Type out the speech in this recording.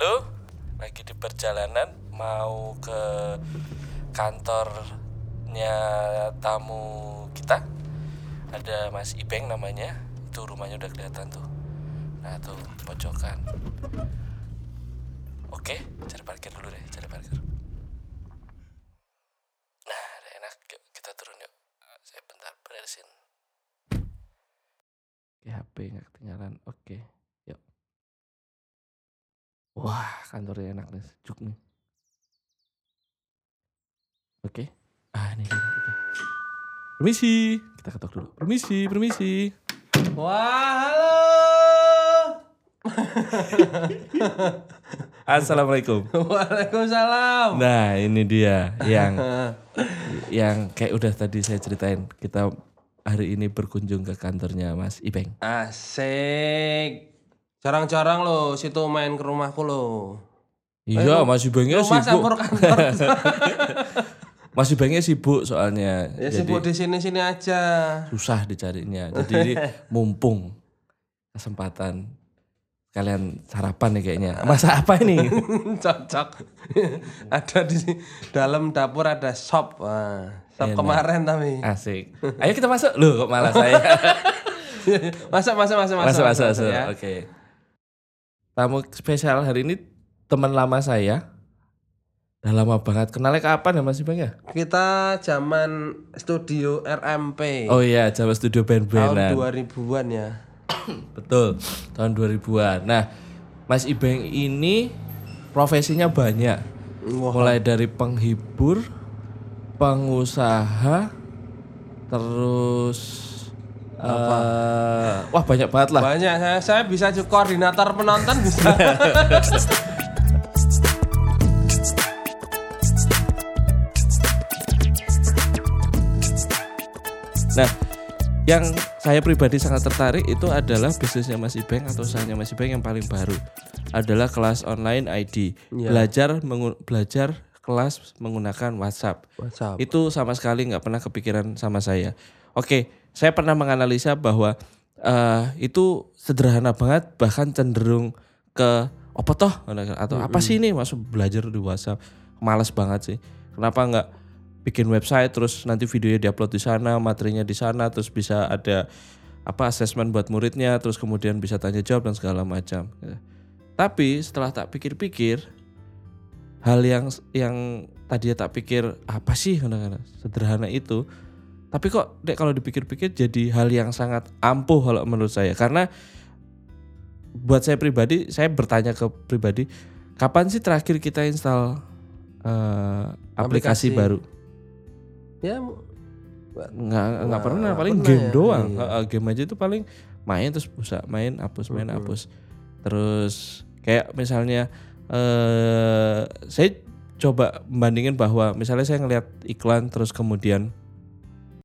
Halo, lagi di perjalanan mau ke kantornya tamu kita. Ada Mas Ibeng namanya. Itu rumahnya udah kelihatan tuh. Nah, tuh pojokan. Oke, cari parkir dulu deh, cari parkir. Nah, udah enak. Kita turun yuk. Saya bentar beresin. HP nggak ketinggalan. Oke, yuk. Wah, kantornya enak nih, sejuk nih. Oke. Ah, ini dia. Oke. Permisi. Kita ketok dulu. Permisi, permisi. Wah, halo. Assalamualaikum. Waalaikumsalam. Nah, ini dia yang yang kayak udah tadi saya ceritain. Kita hari ini berkunjung ke kantornya Mas Ibeng. Asik. Jarang-jarang lo situ main ke rumahku lo. Iya, Mas Ibengnya Rumah campur sibuk. kantor. Mas Ibengnya sibuk soalnya. ya Jadi sibuk di sini-sini aja. susah dicarinya. Jadi ini mumpung kesempatan kalian sarapan nih kayaknya. Masa apa ini? Cocok. ada di dalam dapur ada sop. Wah, sop Enak. kemarin tapi. Asik. Ayo kita masuk. Loh kok malah saya. masuk, masuk, masuk, masuk, masuk, masuk. ya. Oke. Tamu spesial hari ini teman lama saya. Udah lama banget. Kenalnya kapan ya Mas Ibeng ya? Kita zaman studio RMP. Oh iya, Jawa Studio tahun Band-Bandan. 2000-an ya. Betul, tahun 2000-an. Nah, Mas Ibeng ini profesinya banyak. Wah, Mulai dari penghibur, pengusaha, terus eh, wah banyak banget lah. banyak saya, saya bisa juga koordinator penonton bisa. Nah, yang saya pribadi sangat tertarik itu adalah bisnisnya Mas Ibeng atau usahanya Mas Ibeng yang paling baru adalah kelas online ID. Iya. Belajar belajar kelas menggunakan WhatsApp. WhatsApp. Itu sama sekali nggak pernah kepikiran sama saya. Oke, saya pernah menganalisa bahwa eh, itu sederhana banget, bahkan cenderung ke apa toh atau apa sih ini masuk belajar di WhatsApp. Males banget sih. Kenapa nggak bikin website terus nanti videonya diupload di sana, materinya di sana, terus bisa ada apa asesmen buat muridnya, terus kemudian bisa tanya jawab dan segala macam. Tapi setelah tak pikir-pikir, hal yang yang tadinya tak pikir apa sih sederhana itu tapi kok dek kalau dipikir-pikir jadi hal yang sangat ampuh kalau menurut saya karena buat saya pribadi saya bertanya ke pribadi kapan sih terakhir kita install eh, aplikasi, Aplikasi. baru ya nggak nggak Wah, pernah nggak paling pernah game ya? doang Iya. Game aja itu paling main terus bisa main hapus main Mm-mm. hapus terus kayak misalnya eh saya coba membandingin bahwa misalnya saya ngelihat iklan terus kemudian